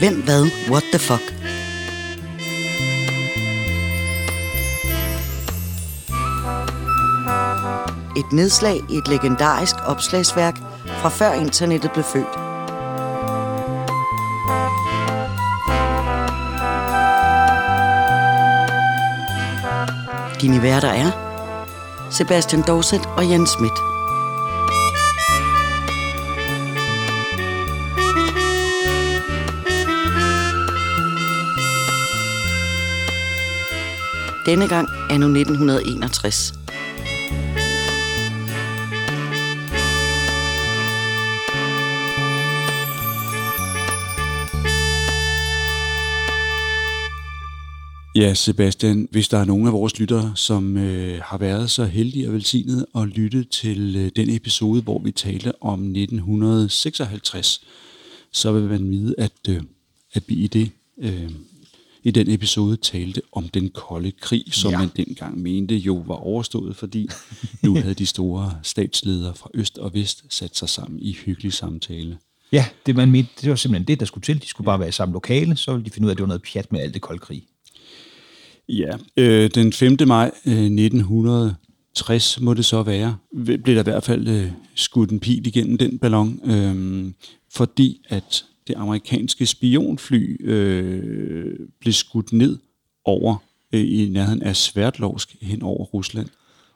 Hvem, hvad, what the fuck? Et nedslag i et legendarisk opslagsværk fra før internettet blev født. Dine værter er Sebastian Dorset og Jens Schmidt. Denne gang er nu 1961. Ja, Sebastian, hvis der er nogen af vores lyttere, som øh, har været så heldige og velsignede at lytte til øh, den episode, hvor vi talte om 1956, så vil man vide, at, øh, at vi i, det, øh, i den episode talte om den kolde krig, som ja. man dengang mente jo var overstået, fordi nu havde de store statsledere fra øst og vest sat sig sammen i hyggelig samtale. Ja, det man mente, det var simpelthen det, der skulle til. De skulle bare være i samme lokale, så ville de finde ud af, at det var noget pjat med alt det kolde krig. Ja, øh, den 5. maj øh, 1960 må det så være, blev der i hvert fald øh, skudt en pil igennem den ballon, øh, fordi at det amerikanske spionfly øh, blev skudt ned over øh, i nærheden af Sverdlovsk hen over Rusland.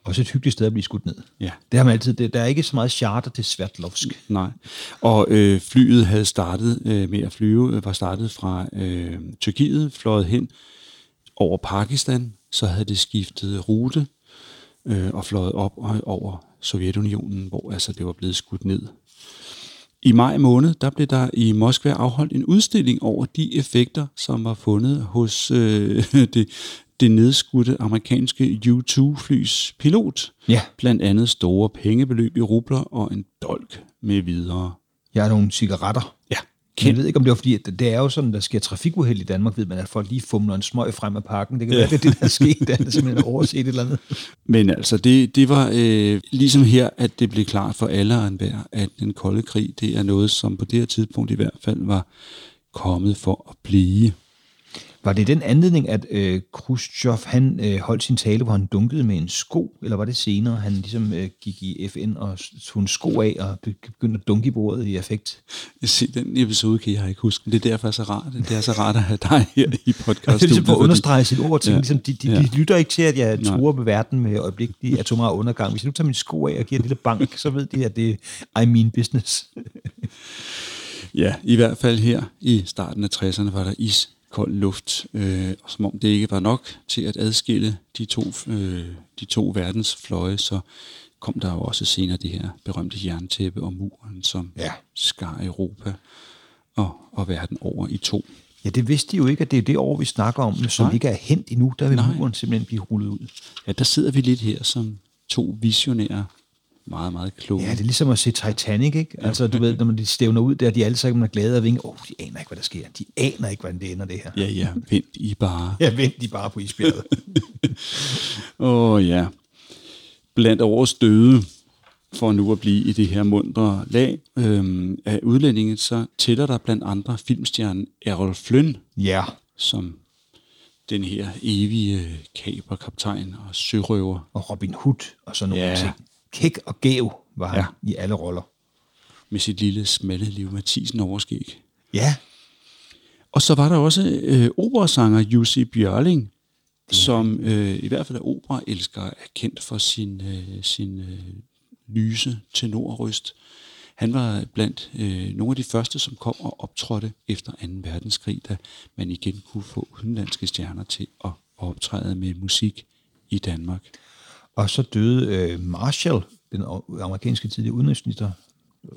Også et hyggeligt sted at blive skudt ned. Ja. Det har man altid. Det, der er ikke så meget charter til Sverdlovsk. Nej. Og øh, flyet havde startet øh, med at flyve, øh, var startet fra øh, Tyrkiet, fløjet hen over Pakistan, så havde det skiftet rute øh, og fløjet op og over Sovjetunionen, hvor altså det var blevet skudt ned. I maj måned, der blev der i Moskva afholdt en udstilling over de effekter, som var fundet hos øh, det, det nedskudte amerikanske U-2-flys pilot. Ja. Blandt andet store pengebeløb i rubler og en dolk med videre. Jeg har nogle cigaretter. Ja. Jeg ved ikke, om det var fordi, at det er jo sådan, der sker trafikuheld i Danmark, ved man, at folk lige fumler en smøg frem af pakken. Det kan ja. være, det er det, der er sket, der er simpelthen overset et eller andet. Men altså, det, det var øh, ligesom her, at det blev klart for alle og enhver, at den kolde krig, det er noget, som på det her tidspunkt i hvert fald var kommet for at blive. Var det den anledning, at øh, Khrushchev han øh, holdt sin tale, hvor han dunkede med en sko, eller var det senere, han ligesom øh, gik i FN og tog en sko af og begyndte at dunke i bordet i effekt? Se, den episode kan jeg ikke huske, det er derfor så rart. Det er så rart at have dig her i podcast. det er ligesom for at understrege sit ord til, ja, ligesom, de, de, ja. de, lytter ikke til, at jeg tror med verden med øjeblikkelig atomar undergang. Hvis jeg nu tager min sko af og giver en lille bank, så ved de, at det er I mean business. ja, i hvert fald her i starten af 60'erne var der is kold luft, øh, og som om det ikke var nok til at adskille de to, øh, de to verdens fløje, så kom der jo også senere det her berømte jerntæppe og muren, som ja. skar Europa og, og verden over i to. Ja, det vidste de jo ikke, at det er det år, vi snakker om, som Nej. ikke er hent endnu. Der vil Nej. muren simpelthen blive rullet ud. Ja, der sidder vi lidt her som to visionære meget, meget kloge. Ja, det er ligesom at se Titanic, ikke? Altså, du ved, når man de stævner ud der, de alle sammen er glade og vinge. Åh, oh, de aner ikke, hvad der sker. De aner ikke, hvordan det ender, det her. Ja, ja, vent I bare. ja, vent I bare på isbjerget. Åh, oh, ja. Blandt årets døde, for nu at blive i det her mundre lag øhm, af udlændinge, så tæller der blandt andre filmstjernen Errol Flynn, ja. som den her evige kaperkaptajn og sørøver. Og Robin Hood og sådan nogle ja. ting kæk og gæv var han ja. i alle roller. Med sit lille smalle liv Mathisen overskæg. Ja. Og så var der også øh, operasanger Jussi Bjørling, som øh, i hvert fald er operaelsker, er kendt for sin, øh, sin øh, lyse tenorryst. Han var blandt øh, nogle af de første, som kom og optrådte efter 2. verdenskrig, da man igen kunne få udenlandske stjerner til at optræde med musik i Danmark. Og så døde øh, Marshall, den amerikanske tidligere udenrigsminister,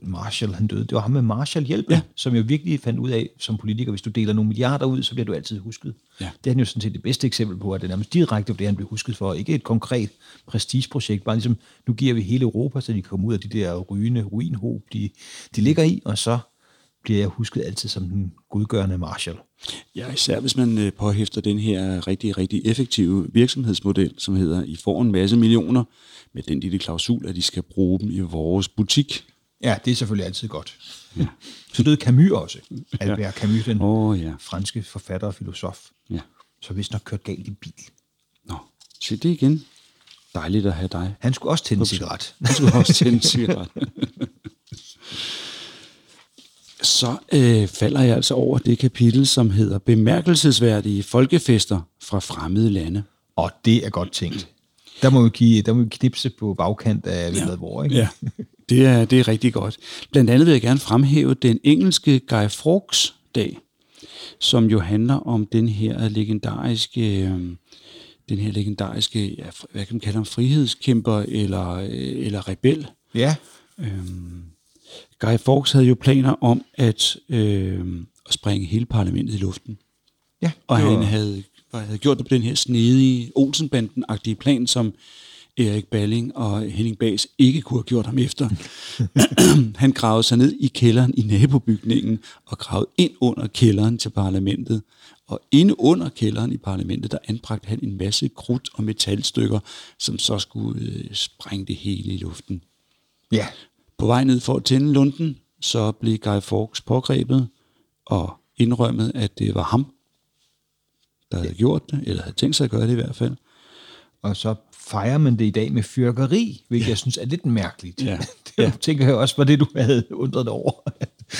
Marshall, han døde. Det var ham med Marshall-hjælpen, ja. som jeg virkelig fandt ud af som politiker. Hvis du deler nogle milliarder ud, så bliver du altid husket. Ja. Det er han jo sådan set det bedste eksempel på, at det er nærmest direkte det, han blev husket for. Ikke et konkret prestigeprojekt, bare ligesom, nu giver vi hele Europa, så de kan komme ud af de der rygende ruinhob, de, de ligger i, og så bliver jeg husket altid som den godgørende Marshall. Ja, især hvis man øh, påhæfter den her rigtig, rigtig effektive virksomhedsmodel, som hedder, I får en masse millioner med den lille klausul, at de skal bruge dem i vores butik. Ja, det er selvfølgelig altid godt. Ja. Så døde Camus også. Albert. Camus, den Åh, ja. franske forfatter og filosof. Ja. Så vist nok kørt galt i bil. Nå, se det igen. Dejligt at have dig. Han skulle også tænde en cigaret. Han skulle også tænde en cigaret. Så øh, falder jeg altså over det kapitel, som hedder Bemærkelsesværdige folkefester fra fremmede lande. Og det er godt tænkt. Der må vi, give, der må vi knipse på bagkant af ja. hvor, ikke? Ja, det er, det er rigtig godt. Blandt andet vil jeg gerne fremhæve den engelske Guy Fawkes dag, som jo handler om den her legendariske, øh, den her legendariske, ja, hvad kan man kalde ham, frihedskæmper eller, øh, eller rebel. Ja. Øhm, Guy Fawkes havde jo planer om at, øh, at springe hele parlamentet i luften. Ja, Og det var- han havde, havde gjort det på den her snedige Olsenbanden-agtige plan, som Erik Balling og Henning Bas ikke kunne have gjort ham efter. han gravede sig ned i kælderen i nabobygningen og gravede ind under kælderen til parlamentet. Og inde under kælderen i parlamentet, der anbragte han en masse krudt og metalstykker, som så skulle øh, sprænge det hele i luften. Ja, På vej ned for at tænde lunden, så blev Guy Fawkes pågrebet og indrømmet, at det var ham, der havde gjort det, eller havde tænkt sig at gøre det i hvert fald. og så fejrer man det i dag med fyrkeri, hvilket ja. jeg synes er lidt mærkeligt. Ja. Det ja. tænker jeg også var det, du havde undret dig over.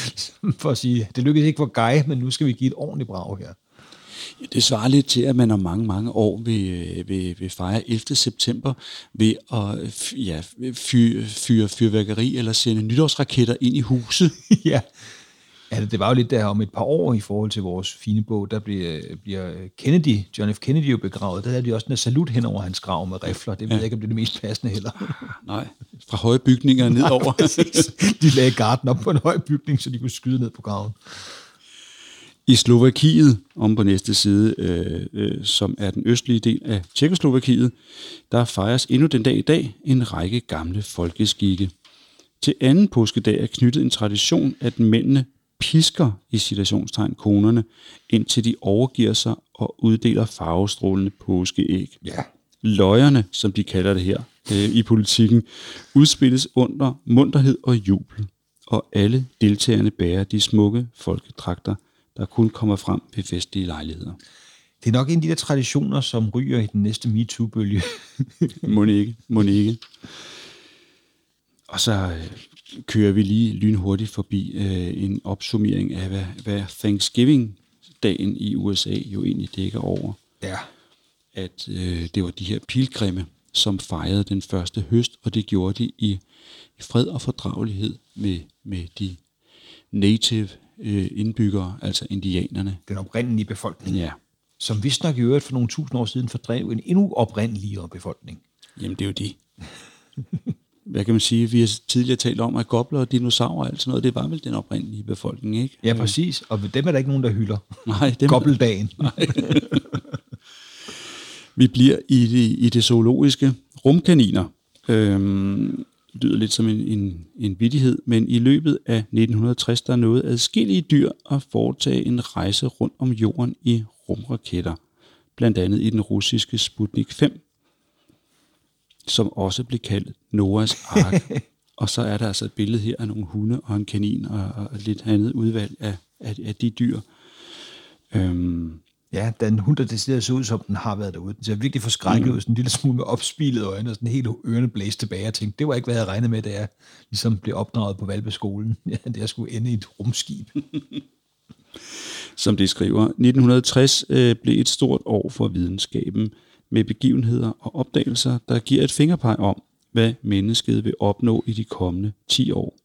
For at sige, det lykkedes ikke for Guy, men nu skal vi give et ordentligt brag her. Ja, det svarer lidt til, at man om mange, mange år vil, øh, vil, vil fejre 11. september ved at ja, fyre, fyre fyrværkeri eller sende nytårsraketter ind i huset. ja. Ja, det, var jo lidt der om et par år i forhold til vores fine bog, der bliver, bliver Kennedy, John F. Kennedy jo begravet. Der havde de også en salut hen over hans grav med rifler. Det ved jeg ikke, om det er det mest passende heller. Nej, fra høje bygninger nedover. Præcis. De lagde garden op på en høj bygning, så de kunne skyde ned på graven. I Slovakiet, om på næste side, øh, øh, som er den østlige del af Tjekkoslovakiet, der fejres endnu den dag i dag en række gamle folkeskikke. Til anden påskedag er knyttet en tradition, at mændene pisker i citationstegn konerne, indtil de overgiver sig og uddeler farvestrålende påskeæg. Ja. Løjerne, som de kalder det her øh, i politikken, udspilles under munterhed og jubel, og alle deltagerne bærer de smukke folkedragter, der kun kommer frem ved festlige lejligheder. Det er nok en af de der traditioner, som ryger i den næste MeToo-bølge. Må ikke, må ikke. Og så øh, kører vi lige lynhurtigt forbi øh, en opsummering af, hvad, hvad Thanksgiving-dagen i USA jo egentlig dækker over. ja. at øh, det var de her pilgrimme, som fejrede den første høst, og det gjorde de i, i fred og fordragelighed med, med de native øh, indbyggere, altså indianerne. Den oprindelige befolkning. Ja, Som vist nok i øvrigt for nogle tusind år siden fordrev en endnu oprindeligere befolkning. jamen det er jo det. Hvad kan man sige? Vi har tidligere talt om, at gobler og dinosaurer og alt sådan noget, det var vel den oprindelige befolkning, ikke? Ja, præcis. Og dem er der ikke nogen, der hylder. Nej, dem, Gobbeldagen. Vi bliver i det, i det zoologiske. Rumkaniner øhm, lyder lidt som en, en, en vidighed, men i løbet af 1960 der nåede adskillige dyr at foretage en rejse rundt om jorden i rumraketter. Blandt andet i den russiske Sputnik 5, som også blev kaldt Noahs Ark. og så er der altså et billede her af nogle hunde og en kanin og, og lidt andet udvalg af, af, af de dyr. Øhm, Ja, den hund, der decideret ser ud, som den har været derude. Den ser virkelig forskrækket ud, sådan en lille smule med opspilede øjne, og sådan helt ørerne blæst tilbage. Jeg tænkte, det var ikke, hvad jeg regnet med, da jeg ligesom blev opdraget på Valbeskolen. Ja, det jeg skulle ende i et rumskib. som det skriver. 1960 øh, blev et stort år for videnskaben med begivenheder og opdagelser, der giver et fingerpeg om, hvad mennesket vil opnå i de kommende 10 år.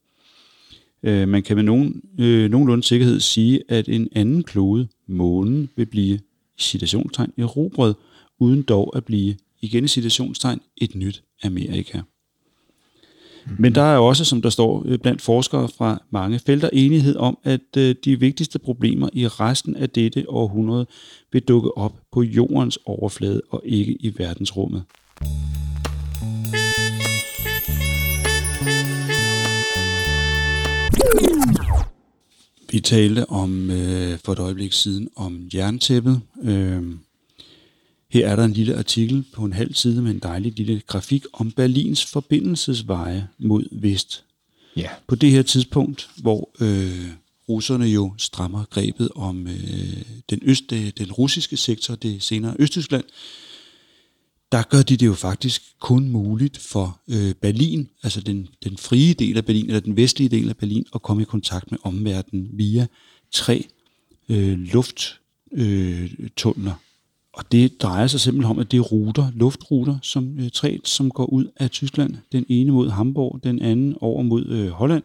Øh, man kan med nogen, øh, nogenlunde sikkerhed sige, at en anden klode, månen, vil blive i citationstegn erobret, uden dog at blive, igen i citationstegn, et nyt Amerika. Men der er også, som der står øh, blandt forskere fra mange felter, enighed om, at øh, de vigtigste problemer i resten af dette århundrede vil dukke op på jordens overflade og ikke i verdensrummet. Vi talte om øh, for et øjeblik siden om jerntæppet. Øh, her er der en lille artikel på en halv side med en dejlig lille grafik om Berlins forbindelsesveje mod vest. Ja. På det her tidspunkt, hvor øh, russerne jo strammer grebet om øh, den, øst, øh, den russiske sektor, det senere Østtyskland, der gør de det jo faktisk kun muligt for øh, Berlin, altså den, den frie del af Berlin, eller den vestlige del af Berlin, at komme i kontakt med omverdenen via tre øh, lufttunneler. Øh, og det drejer sig simpelthen om, at det er ruter, luftruter, som øh, tre, som går ud af Tyskland. Den ene mod Hamburg, den anden over mod øh, Holland,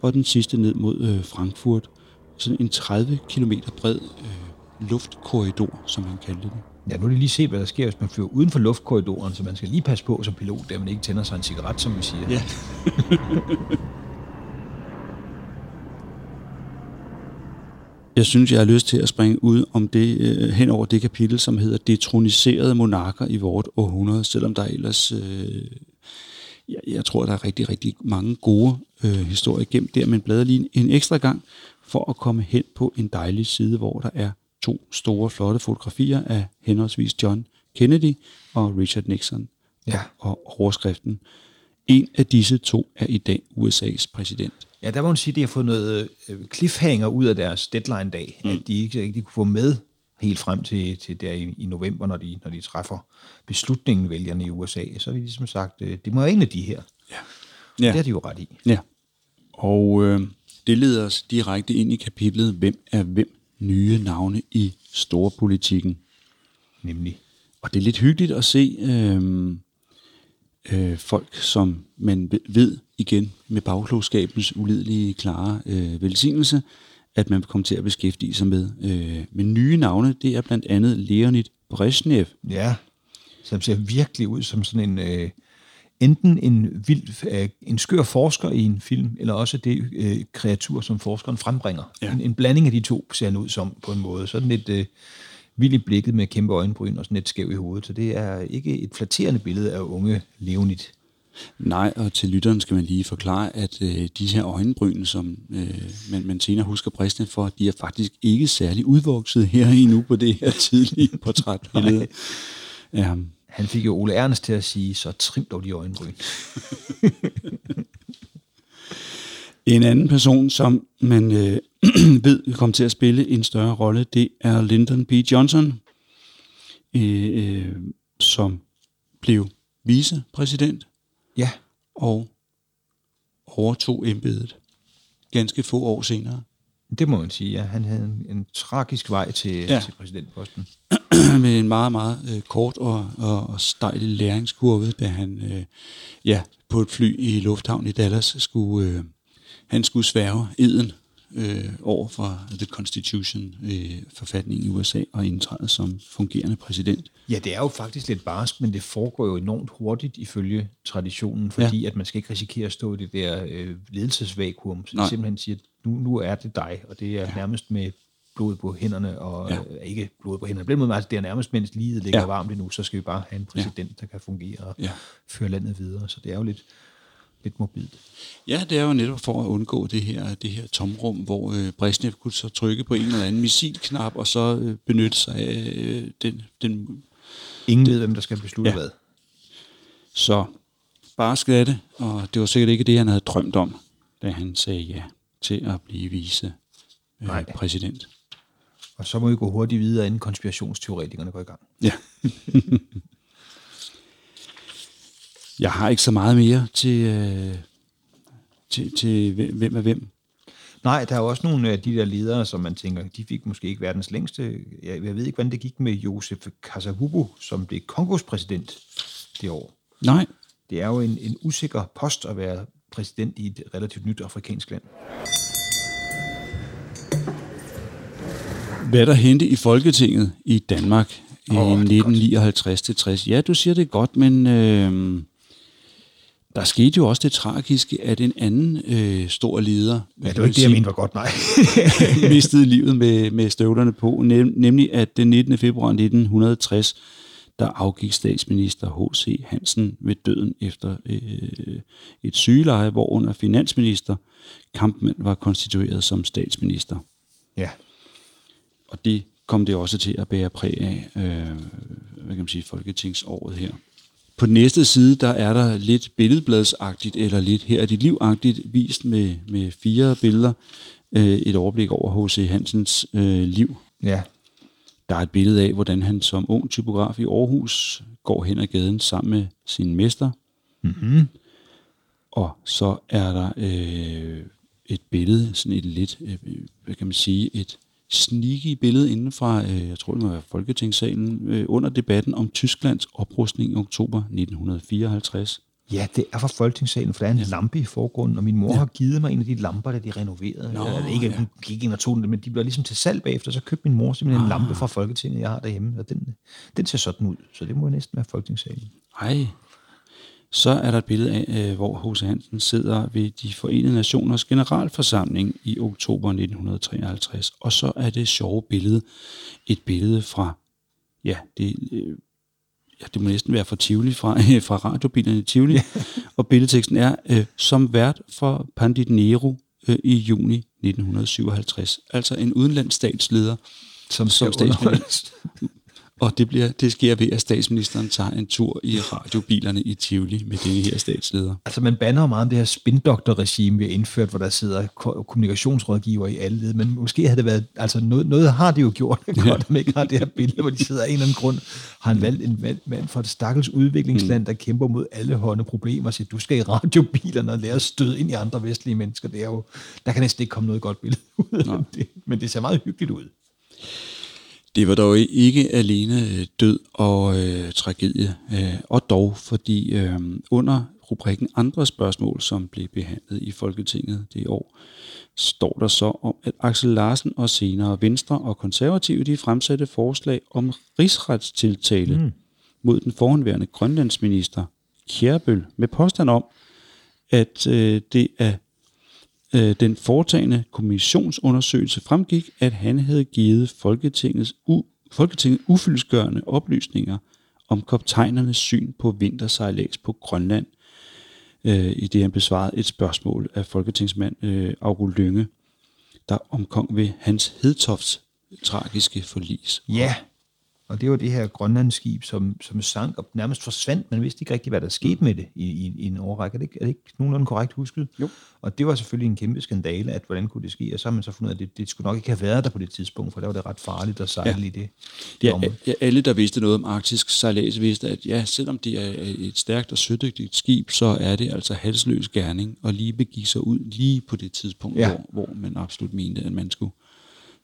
og den sidste ned mod øh, Frankfurt. Sådan en 30 km bred øh, luftkorridor, som man kalder det. Ja, nu er det lige se, hvad der sker, hvis man flyver uden for luftkorridoren, så man skal lige passe på som pilot, at man ikke tænder sig en cigaret, som vi siger. Ja. Jeg synes, jeg har lyst til at springe ud om det øh, hen over det kapitel, som hedder Detroniserede monarker i vort århundrede, selvom der ellers, øh, jeg, jeg tror, der er rigtig, rigtig mange gode øh, historier gemt der, men bladrer lige en, en ekstra gang for at komme hen på en dejlig side, hvor der er to store, flotte fotografier af henholdsvis John Kennedy og Richard Nixon. Ja. Og overskriften, en af disse to er i dag USA's præsident. Ja, der må man sige, at de har fået noget øh, cliffhanger ud af deres deadline-dag, mm. at de ikke rigtig kunne få med helt frem til, til der i, i november, når de, når de træffer beslutningen, vælgerne i USA. Så har de ligesom sagt, øh, det må være en af de her. Ja. Ja. Det har de jo ret i. Ja. Og øh, det leder os direkte ind i kapitlet, hvem er hvem nye navne i storpolitikken. Nemlig. Og det er lidt hyggeligt at se øh, øh, folk, som man ved igen med bagklogskabens ulidelige klare øh, velsignelse, at man vil komme til at beskæftige sig med. Øh, med nye navne, det er blandt andet Leonid Brezhnev. Ja, som ser virkelig ud som sådan en... Øh, enten en vild, øh, en skør forsker i en film, eller også det øh, kreatur, som forskeren frembringer. Ja. En, en blanding af de to ser han ud som på en måde. Sådan lidt øh, vild i blikket med kæmpe øjenbryn og sådan lidt skæv i hovedet. Så det er ikke et flatterende billede af unge Leonid. Nej, og til lytteren skal man lige forklare, at øh, de her øjenbryn, som øh, man, man senere husker Bristol for, de er faktisk ikke særlig udvokset her endnu på det her tidlige portrætbillede. ham. Han fik jo Ole Ernst til at sige, så trim dog de øjenbryn. En anden person, som man øh, ved vil komme til at spille en større rolle, det er Lyndon B. Johnson, øh, øh, som blev vicepræsident Ja, og overtog embedet ganske få år senere. det må man sige. Ja. Han havde en, en tragisk vej til, ja. til præsidentposten. med en meget, meget øh, kort og, og, og stejl læringskurve, da han øh, ja, på et fly i lufthavn i Dallas skulle, øh, han skulle sværge eden øh, over for The Constitution, øh, forfatningen i USA, og indtræde som fungerende præsident. Ja, det er jo faktisk lidt barsk, men det foregår jo enormt hurtigt ifølge traditionen, fordi ja. at man skal ikke risikere at stå i det der øh, ledelsesvakuum. Så Nej. simpelthen siger, nu, nu er det dig, og det er ja. nærmest med blod på hænderne, og Ja. øh, ikke blod på hænderne, på den måde, altså, det er nærmest, mens livet ligger Ja. varmt endnu, så skal vi bare have en præsident, ja. der kan fungere og Ja. føre landet videre. Så det er jo lidt, lidt mobilt. Ja, det er jo netop for at undgå det her, det her tomrum, hvor øh, Brezhnev kunne så trykke på en eller anden missilknap, og så øh, benytte sig af øh, den, den Ingen ved, hvem der skal beslutte Ja. hvad. Så bare skatte, og det var sikkert ikke det, han havde drømt om, da han sagde ja til at blive vice øh, Nej. præsident. Og så må vi gå hurtigt videre, inden konspirationsteoretikerne går i gang. Ja. Jeg har ikke så meget mere til, øh, til, til hvem er hvem. Nej, der er også nogle af de der ledere, som man tænker, de fik måske ikke verdens længste. Jeg, jeg ved ikke, hvordan det gik med Josef Kasavubu, som blev Kongos præsident det år. Nej, Det er jo en, en usikker post at være præsident i et relativt nyt afrikansk land. Hvad der hente i Folketinget i Danmark i det er 1959-60. Ja, du siger det godt, men øh, der skete jo også det tragiske, at en anden øh, stor leder Ja, det var ikke det, jeg mente var godt, nej. mistede livet med, med støvlerne på, nem, nemlig at den 19. februar 1960, der afgik statsminister H.C. Hansen ved døden efter øh, et sygeleje, hvor under finansminister Kampmann var konstitueret som statsminister. ja, Og det kom det også til at bære præg af, øh, hvad kan man sige, folketingsåret her. På den næste side, der er der lidt billedbladsagtigt, eller lidt her er dit livagtigt, vist med, med fire billeder. Øh, et overblik over H.C. Hansens øh, liv. Ja. Der er et billede af, hvordan han som ung typograf i Aarhus går hen ad gaden sammen med sin mester. Mm-hmm. Og så er der øh, et billede, sådan et lidt, øh, hvad kan man sige, et sneaky billede inden fra, øh, jeg tror det må være Folketingssalen, øh, under debatten om Tysklands oprustning i oktober 1954. Ja, det er fra Folketingssalen, for der er en ja. lampe i forgrunden, og min mor ja. har givet mig en af de lamper, da de renoverede. Nå, Eller, ikke, ja. hun gik ind og tog den, men de blev ligesom til salg bagefter, så købte min mor simpelthen en Ah. lampe fra Folketinget, jeg har derhjemme, og den, den ser sådan ud, så det må jo næsten være Folketingssalen. Ej. Så er der et billede af, øh, hvor H.C. Hansen sidder ved de forenede nationers generalforsamling i oktober 1953. Og så er det sjove billede, et billede fra, ja, det, øh, ja, det må næsten være fra Tivoli, fra, fra radiobilerne i Tivoli. og billedteksten er, øh, som vært for Pandit øh, i juni 1957. Altså en udenlandsstatsleder, Som, Som underholdes. og det, bliver, det sker ved, at statsministeren tager en tur i radiobilerne i Tivoli med denne her statsleder. Altså, man banner meget om det her spindoktor-regime, vi har indført, hvor der sidder ko- kommunikationsrådgiver i alle led, men måske havde det været, altså noget, noget har de jo gjort godt, at man ikke har det her billede, hvor de sidder af en eller anden grund, har han valgt en mand fra et stakkels udviklingsland, der kæmper mod alle hånde problemer, og siger, du skal i radiobilerne og lære at støde ind i andre vestlige mennesker, det er jo, der kan næsten ikke komme noget godt billede ud af det, men det ser meget hyggeligt ud. Det var dog ikke alene øh, død og øh, tragedie, øh, og dog fordi øh, under rubrikken andre spørgsmål, som blev behandlet i Folketinget det år, står der så om, at Axel Larsen og senere Venstre og Konservative de fremsatte forslag om rigsretstiltale mm. mod den forhåndværende grønlandsminister Kjærbøl med påstand om, at øh, det er øh, den foretagende kommissionsundersøgelse fremgik, at han havde givet Folketingets u, Folketinget ufyldesgørende oplysninger om kaptajnernes syn på vintersejlads på Grønland, øh, i det han besvarede et spørgsmål af folketingsmand øh, August Lynge, der omkom ved Hans Hedtofts tragiske forlis. Ja, og det var det her grønlandsskib, som, som sank og nærmest forsvandt. Man vidste ikke rigtig, hvad der skete med det i, i, i en årrække. Er det, ikke, er det ikke nogenlunde korrekt husket? Jo. Og det var selvfølgelig en kæmpe skandale, at hvordan kunne det ske? Og så har man så fundet ud af, at det, det skulle nok ikke have været der på det tidspunkt, for der var det ret farligt at sejle ja. i det. Ja, ja, alle, der vidste noget om arktisk sejlads, vidste, at ja, selvom det er et stærkt og sødygtigt skib, så er det altså halsløs gerning og lige begive sig ud lige på det tidspunkt, ja. hvor, hvor man absolut mente, at man skulle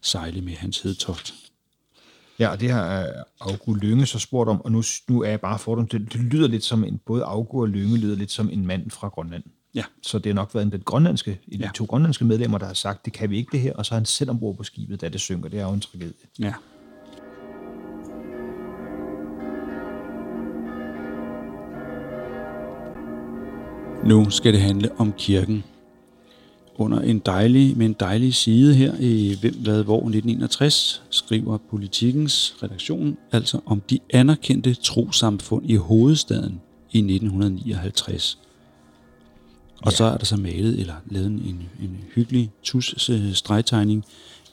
sejle med hans hedtoft. Ja, og det har øh, August Lynge så spurgt om, og nu, nu er jeg bare fordom til, det lyder lidt som en, både August og Lynge lyder lidt som en mand fra Grønland. Ja. Så det har nok været en, den grønlandske, en Ja. de to grønlandske medlemmer, der har sagt, det kan vi ikke det her, og så er han selv ombord på skibet, da det synker. Det er jo en tragedie. Ja. Nu skal det handle om kirken. Under en dejlig, med en dejlig side her i Hvem, Hvad, Hvor 1961 skriver Politikens redaktion altså om de anerkendte trosamfund i hovedstaden i 1959. Og Ja. så er der så malet eller lavet en, en hyggelig tus øh, stregtegning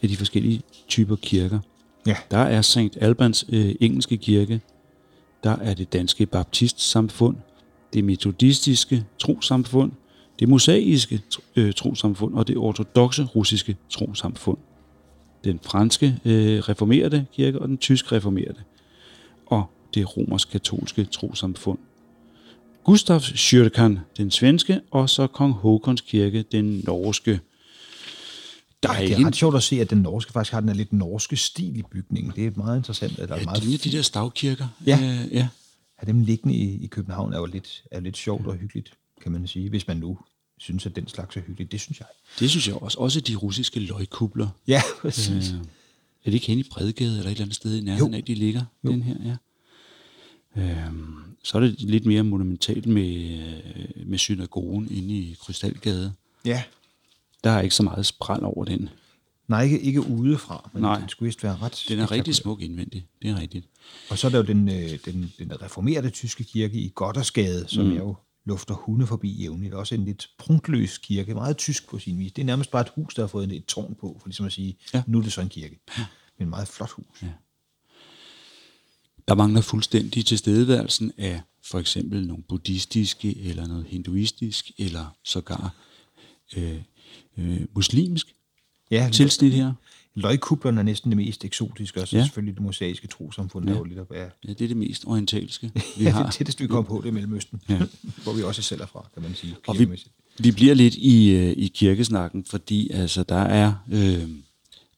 af de forskellige typer kirker. Ja. Der er St. Albans øh, engelske kirke, der er det danske baptistsamfund, det metodistiske trosamfund, det mosaiske øh, trosamfund og det ortodoxe russiske trosamfund. Den franske øh, reformerede kirke og den tysk reformerede. Og det romersk-katolske trosamfund. Gustavs Kyrkan, den svenske, og så kong Håkons kirke, den norske. Der er, Det er ret sjovt at se, at den norske faktisk har den her lidt norske stil i bygningen. Det er meget interessant. At der er ja, meget det ligner de der stavkirker. Ja. Øh, ja. At dem liggende i, i København er jo lidt, er lidt sjovt og hyggeligt, kan man sige, hvis man nu synes, at den slags er hyggeligt. Det synes jeg. Det synes jeg også. Også de russiske løgkubler. Ja, præcis. Øh, er det ikke hen i Bredgade eller et eller andet sted i nærheden af, de ligger? Jo. Den her, ja. Øhm, så er det lidt mere monumentalt med, øh, med synagogen inde i Krystalgade. Ja. Der er ikke så meget spræl over den. Nej, ikke, ikke udefra, men Nej. den skulle vist være ret Den er rigtig smuk indvendigt. Det er rigtigt. Og så er der jo den, øh, den, den reformerede tyske kirke i Goddersgade, som mm. jo lufter hunde forbi jævnligt. Også en lidt prunkløs kirke, meget tysk på sin vis. Det er nærmest bare et hus, der har fået et tårn på, for ligesom at sige, ja. Ja. nu er det så en kirke. Men et meget flot hus. Ja. Der mangler fuldstændig tilstedeværelsen af for eksempel nogle buddhistiske, eller noget hinduistisk, eller sågar øh, øh, muslimsk Ja, tilsnit her. Løgkublerne er næsten det mest eksotiske, og så Ja. ja. selvfølgelig det mosaiske trosamfund, der jo lidt op af. Ja, det er det mest orientalske, vi Ja, har. det tætteste, vi kommer på, det er Mellemøsten, Ja. ja. hvor vi også selv er fra, kan man sige. Og vi, vi bliver lidt i, øh, i kirkesnakken, fordi altså, der, er, øh,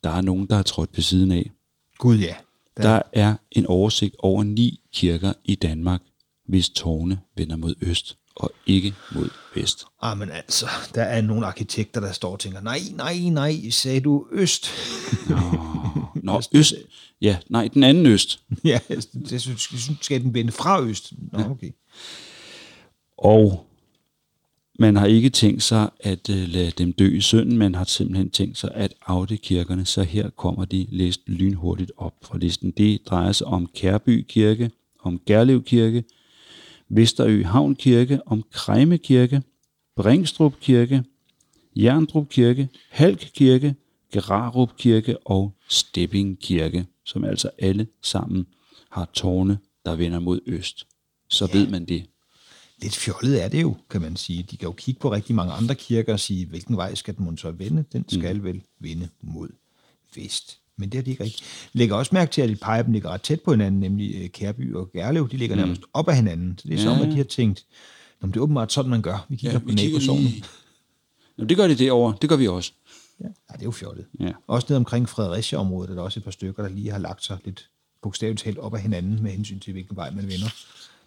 der er nogen, der har trådt ved siden af. Gud ja. Der, Der er en oversigt over ni kirker i Danmark, hvis tårne vender mod øst og ikke mod vest. Ah, men altså, der er nogle arkitekter, der står og tænker, nej, nej, nej, sagde du øst? Nå, øst. Ja, nej, den anden øst. ja, det synes, jeg synes, skal den vende fra øst. Nå, okay. Og man har ikke tænkt sig at uh, lade dem dø i synden, man har simpelthen tænkt sig at afde kirkerne, så her kommer de læst lynhurtigt op fra listen. Det drejer sig om Kærby Kirke, om Gerlev Kirke, Vesterø Havn Kirke, om Krejme Kirke, Bringstrup Kirke, Jerndrup Kirke, Halk Kirke, Gerarup Kirke og Stepping Kirke, som altså alle sammen har tårne, der vender mod øst. Så ved man det. Lidt fjollet er det jo, kan man sige. De kan jo kigge på rigtig mange andre kirker og sige, hvilken vej skal den så vende? Den skal mm. vel vende mod vest. Men det har de ikke rigtigt. Lægger også mærke til, at dem ligger ret tæt på hinanden, nemlig øh, Kærby og Gerlev. De ligger nærmest op ad hinanden. Så det er som, Ja. at de har tænkt, Nå, det er åbenbart sådan, man gør. Vi kigger ja, på nabosovnen. lige- Nå, det gør de derovre. Det gør vi også. Ja. ja, det er jo fjollet. Ja. Også ned omkring Fredericia-området er der også et par stykker, der lige har lagt sig lidt bogstaveligt talt op ad hinanden med hensyn til, hvilken vej man vender.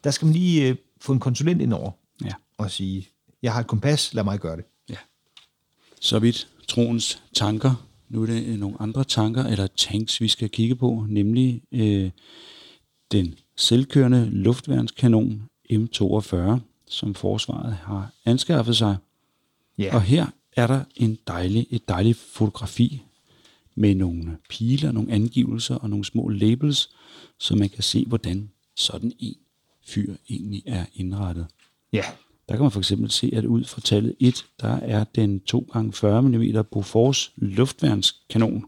Der skal man lige øh, få en konsulent ind over Ja. og sige, jeg har et kompas, lad mig gøre det. ja. Så vidt troens tanker. Nu er det øh, nogle andre tanker, eller tanks, vi skal kigge på, nemlig øh, den selvkørende luftværnskanon M42, som forsvaret har anskaffet sig. Ja, Og her er der en dejlig, et dejligt fotografi med nogle piler, nogle angivelser og nogle små labels, så man kan se, hvordan sådan en fyr egentlig er indrettet. ja. Der kan man for eksempel se, at ud fra tallet 1, der er den 2x40 mm Bofors luftværnskanon.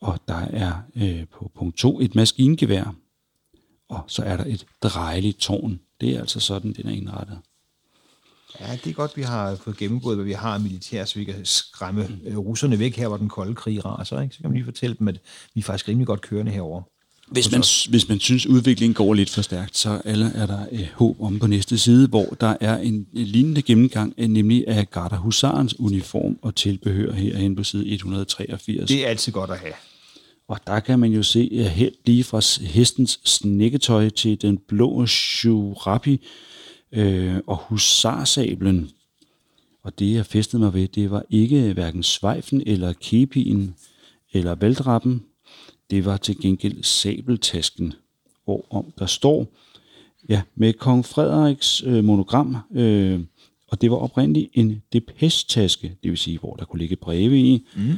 Og der er øh, på punkt 2 et maskingevær. Og så er der et drejeligt tårn. Det er altså sådan, den er indrettet. ja, det er godt, vi har fået gennemgået, hvad vi har af militær, så vi kan skræmme øh, russerne væk her, hvor den kolde krig raser. Ikke? Så kan man lige fortælle dem, at vi er faktisk rimelig godt kørende herover. Hvis man, hvis man synes, udviklingen går lidt for stærkt, så alle er der øh, håb om på næste side, hvor der er en, en lignende gennemgang, øh, nemlig af Garda Husarens uniform og tilbehør herhen på side 183. Det er altid godt at have. Og der kan man jo se uh, helt lige fra hestens snækketøj til den blå shurabi øh, og husarsablen. Og det, jeg festede mig ved, det var ikke hverken svejfen eller kepien eller valdrappen. Det var til gengæld sabeltasken, hvorom der står, ja, med kong Frederiks øh, monogram, øh, og det var oprindeligt en depeche-taske, det vil sige, hvor der kunne ligge breve i. Mm.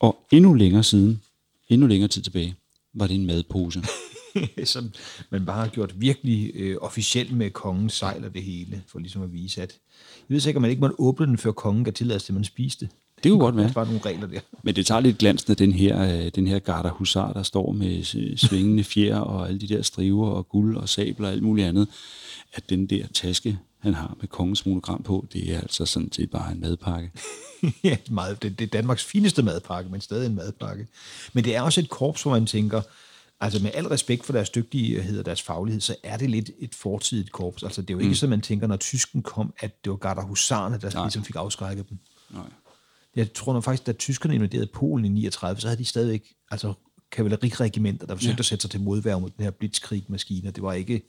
Og endnu længere siden, endnu længere tid tilbage, var det en madpose. som man bare har gjort virkelig øh, officielt med kongens sejl og det hele, for ligesom at vise, at jeg ved sikkert, at man ikke måtte åbne den, før kongen gav tilladelse til, at man spiste. Det kunne godt være. Der var nogle regler der. Men det tager lidt glansen af den her, øh, den her Garda Husar, der står med svingende fjer og alle de der striver og guld og sabler og alt muligt andet. At den der taske, han har med kongens monogram på, det er altså sådan set bare en madpakke. ja, meget, det, det er Danmarks fineste madpakke, men stadig en madpakke. Men det er også et korps, hvor man tænker, altså med al respekt for deres dygtighed og deres faglighed, så er det lidt et fortidigt korps. Altså det er jo ikke mm. sådan, man tænker, når tysken kom, at det var Garda Husarne, der Nej. ligesom fik afskrækket dem. Nej. Jeg tror nok faktisk, da tyskerne invaderede Polen i 39, så havde de stadigvæk altså, kavaleriregimenter, der forsøgte ja. at sætte sig til modværge mod den her blitzkrig-maskine. Det var ikke,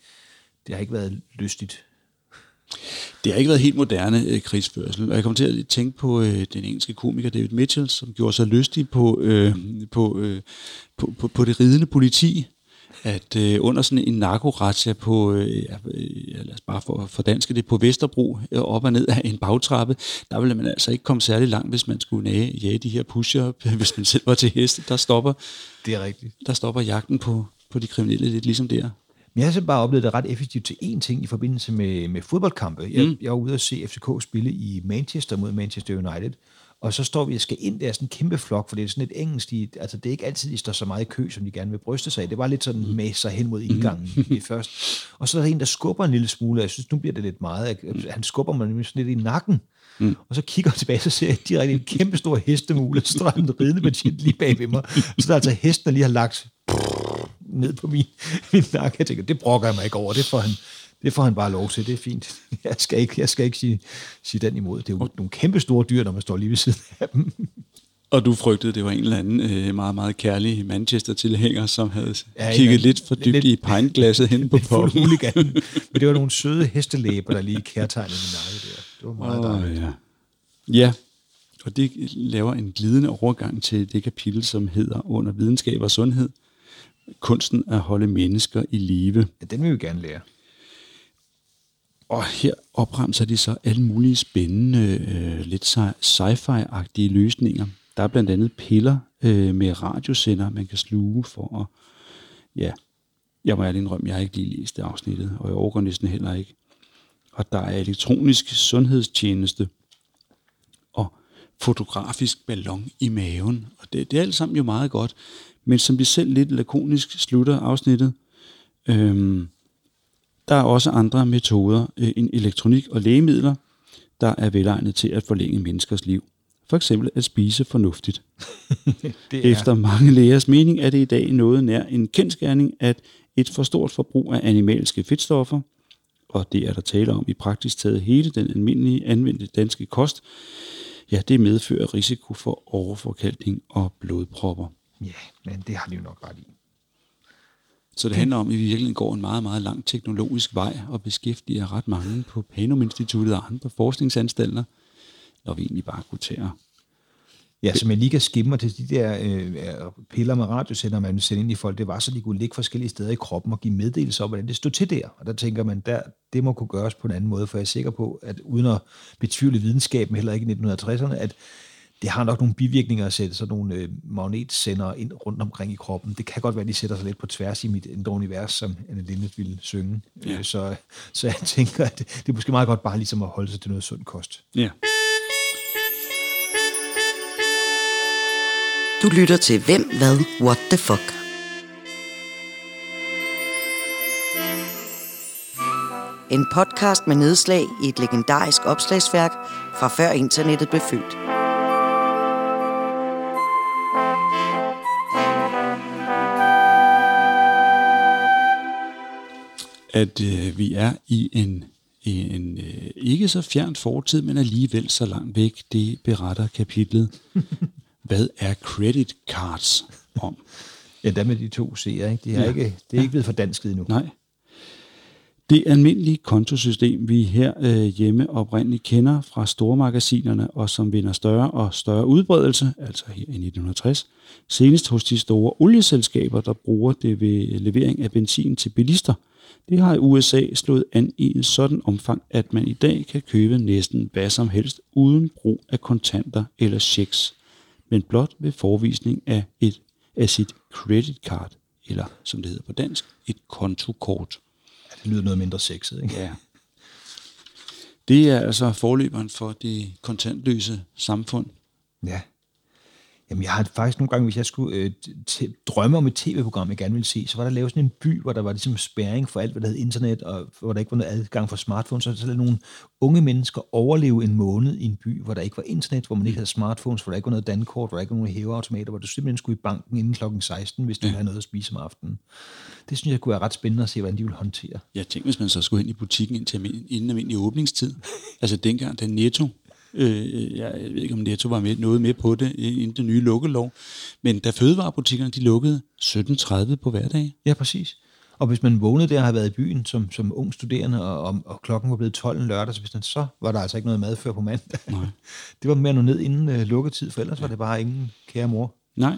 det har ikke været lystigt. Det har ikke været helt moderne øh, krigsførsel, og jeg kommer til at tænke på øh, den engelske komiker David Mitchell, som gjorde sig lystig på, øh, på, øh, på, på, på det ridende politi, at øh, under sådan en narkorazzia på, øh, øh, lad os bare for, for danske det, på Vesterbro, øh, op og ned af en bagtrappe, der ville man altså ikke komme særlig langt, hvis man skulle nage, jage de her pusher, hvis man selv var til heste. Der stopper, Det er rigtigt. der stopper jagten på, på de kriminelle lidt ligesom der. Men jeg har så bare oplevet det ret effektivt til én ting i forbindelse med, med fodboldkampe. Jeg, mm. jeg var ude og se FCK spille i Manchester mod Manchester United, og så står vi og skal ind der, sådan en kæmpe flok, for det er sådan et engelsk, de, altså det er ikke altid, de står så meget i kø, som de gerne vil bryste sig af. Det var lidt sådan med sig hen mod indgangen mm. først. Og så er der en, der skubber en lille smule, og jeg synes, nu bliver det lidt meget. Han skubber mig nemlig sådan lidt i nakken. Mm. Og så kigger jeg tilbage, så ser jeg direkte en kæmpe stor hestemule, så står ridende betjent lige bag ved mig. Så der er altså hesten, der lige har lagt ned på min, min nakke. Jeg tænker, det brokker jeg mig ikke over. Det får han, det får han bare lov til. Det er fint. Jeg skal ikke, jeg skal ikke sige, sige den imod. Det er jo nogle kæmpe store dyr, når man står lige ved siden af dem. Og du frygtede, det var en eller anden øh, meget, meget kærlig Manchester-tilhænger, som havde ja, kigget lidt for dybt lidt, i pegnglasset hen på poppen. Men det var nogle søde hestelæber, der lige kærtegnede min nakke der. Det var meget oh, dejligt. Ja. ja, og det laver en glidende overgang til det kapitel, som hedder Under videnskab og sundhed. Kunsten at holde mennesker i live. Ja, den vil vi gerne lære. Og her opremser de så alle mulige spændende, øh, lidt sci-fi-agtige løsninger. Der er blandt andet piller øh, med radiosender, man kan sluge for at, ja, jeg må ærlig indrømme, jeg har ikke lige læst det afsnittet, og jeg overgår næsten heller ikke. Og der er elektronisk sundhedstjeneste og fotografisk ballon i maven. Og det, det er alt sammen jo meget godt. Men som de selv lidt lakonisk slutter afsnittet, øhm, der er også andre metoder øh, end elektronik og lægemidler, der er velegnet til at forlænge menneskers liv. For eksempel at spise fornuftigt. det er... Efter mange lægers mening er det i dag noget nær en kendskærning, at et for stort forbrug af animalske fedtstoffer, og det er der tale om i praktisk taget hele den almindelige anvendte danske kost, ja, det medfører risiko for overforkalkning og blodpropper. Ja, men det har de jo nok ret i. Så det handler om, at vi virkelig går en meget, meget lang teknologisk vej og beskæftiger ret mange på Panum Instituttet og andre forskningsanstalter, når vi egentlig bare kunne tage Ja, så man lige kan skimme til de der øh, piller med radiosender, man vil sende ind i folk, det var så, de kunne ligge forskellige steder i kroppen og give meddelelser om, hvordan det stod til der. Og der tænker man, der, det må kunne gøres på en anden måde, for jeg er sikker på, at uden at betvivle videnskaben, heller ikke i 1960'erne, at det har nok nogle bivirkninger at sætte sådan nogle øh, magnetsender ind rundt omkring i kroppen. Det kan godt være, at de sætter sig lidt på tværs i mit indre univers, som Anne Lindet ville synge. Ja. Øh, så, så jeg tænker, at det, det er måske meget godt bare ligesom at holde sig til noget sund kost. Ja. Du lytter til Hvem, Hvad, What the Fuck. En podcast med nedslag i et legendarisk opslagsværk fra før internettet blev født. At øh, vi er i en, en øh, ikke så fjern fortid, men alligevel så langt væk. Det beretter kapitlet. Hvad er credit cards om? Ja, der med de to C'er, ikke? De er ja. ikke, det er ja. ikke blevet for dansk endnu. Nej. Det almindelige kontosystem, vi her øh, hjemme oprindeligt kender fra stormagasinerne, og som vinder større og større udbredelse, altså her i 1960, senest hos de store olieselskaber, der bruger det ved levering af benzin til bilister – det har i USA slået an i en sådan omfang, at man i dag kan købe næsten hvad som helst uden brug af kontanter eller checks, men blot ved forvisning af, et, af sit credit card, eller som det hedder på dansk, et kontokort. Det lyder noget mindre sexet, ikke? Ja. Det er altså forløberen for det kontantløse samfund. Ja. Jamen, jeg har faktisk nogle gange, hvis jeg skulle øh, drømme om et tv-program, jeg gerne ville se, så var der lavet sådan en by, hvor der var ligesom spærring for alt, hvad der hed internet, og hvor der ikke var noget adgang for smartphones, så der nogle unge mennesker overleve en måned i en by, hvor der ikke var internet, hvor man ikke havde smartphones, hvor der ikke var noget dankort, hvor der ikke var nogen hæveautomater, hvor du simpelthen skulle i banken inden klokken 16, hvis du ja. havde noget at spise om aftenen. Det synes jeg kunne være ret spændende at se, hvordan de ville håndtere. Jeg tænkte, hvis man så skulle hen i butikken indtil inden almindelig åbningstid. altså dengang, den netto Øh, jeg ved ikke, om Netto var med, noget med på det inden den nye lukkelov. Men da fødevarebutikkerne de lukkede 17.30 på hverdag. Ja, præcis. Og hvis man vågnede der og havde været i byen som, som ung studerende, og, og, og klokken var blevet 12 en lørdag, så, man, så var der altså ikke noget mad før på mandag. Nej. Det var at nå ned inden uh, lukketid, for ellers ja. var det bare ingen kære mor. Nej.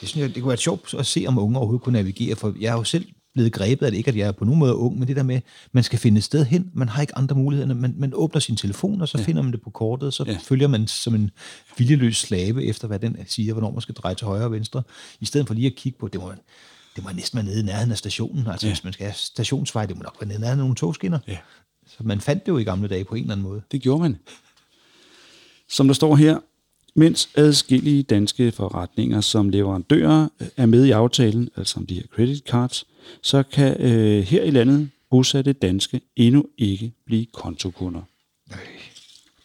Det synes jeg, det kunne være sjovt at se, om unge overhovedet kunne navigere, for jeg har jo selv blevet grebet af det. Ikke, at jeg er på nogen måde ung, men det der med, man skal finde et sted hen. Man har ikke andre muligheder. Man, man åbner sin telefon, og så ja. finder man det på kortet, så ja. følger man som en viljeløs slave efter, hvad den siger, hvornår man skal dreje til højre og venstre, i stedet for lige at kigge på, det må man, det må næsten være nede i nærheden af stationen. Altså ja. hvis man skal have stationsvej, det må nok være nede i nærheden af nogle togskinner. Ja. Så man fandt det jo i gamle dage på en eller anden måde. Det gjorde man. Som der står her, mens adskillige danske forretninger som leverandører er med i aftalen, altså om de her credit cards, så kan øh, her i landet bosatte danske endnu ikke blive kontokunder. Nej.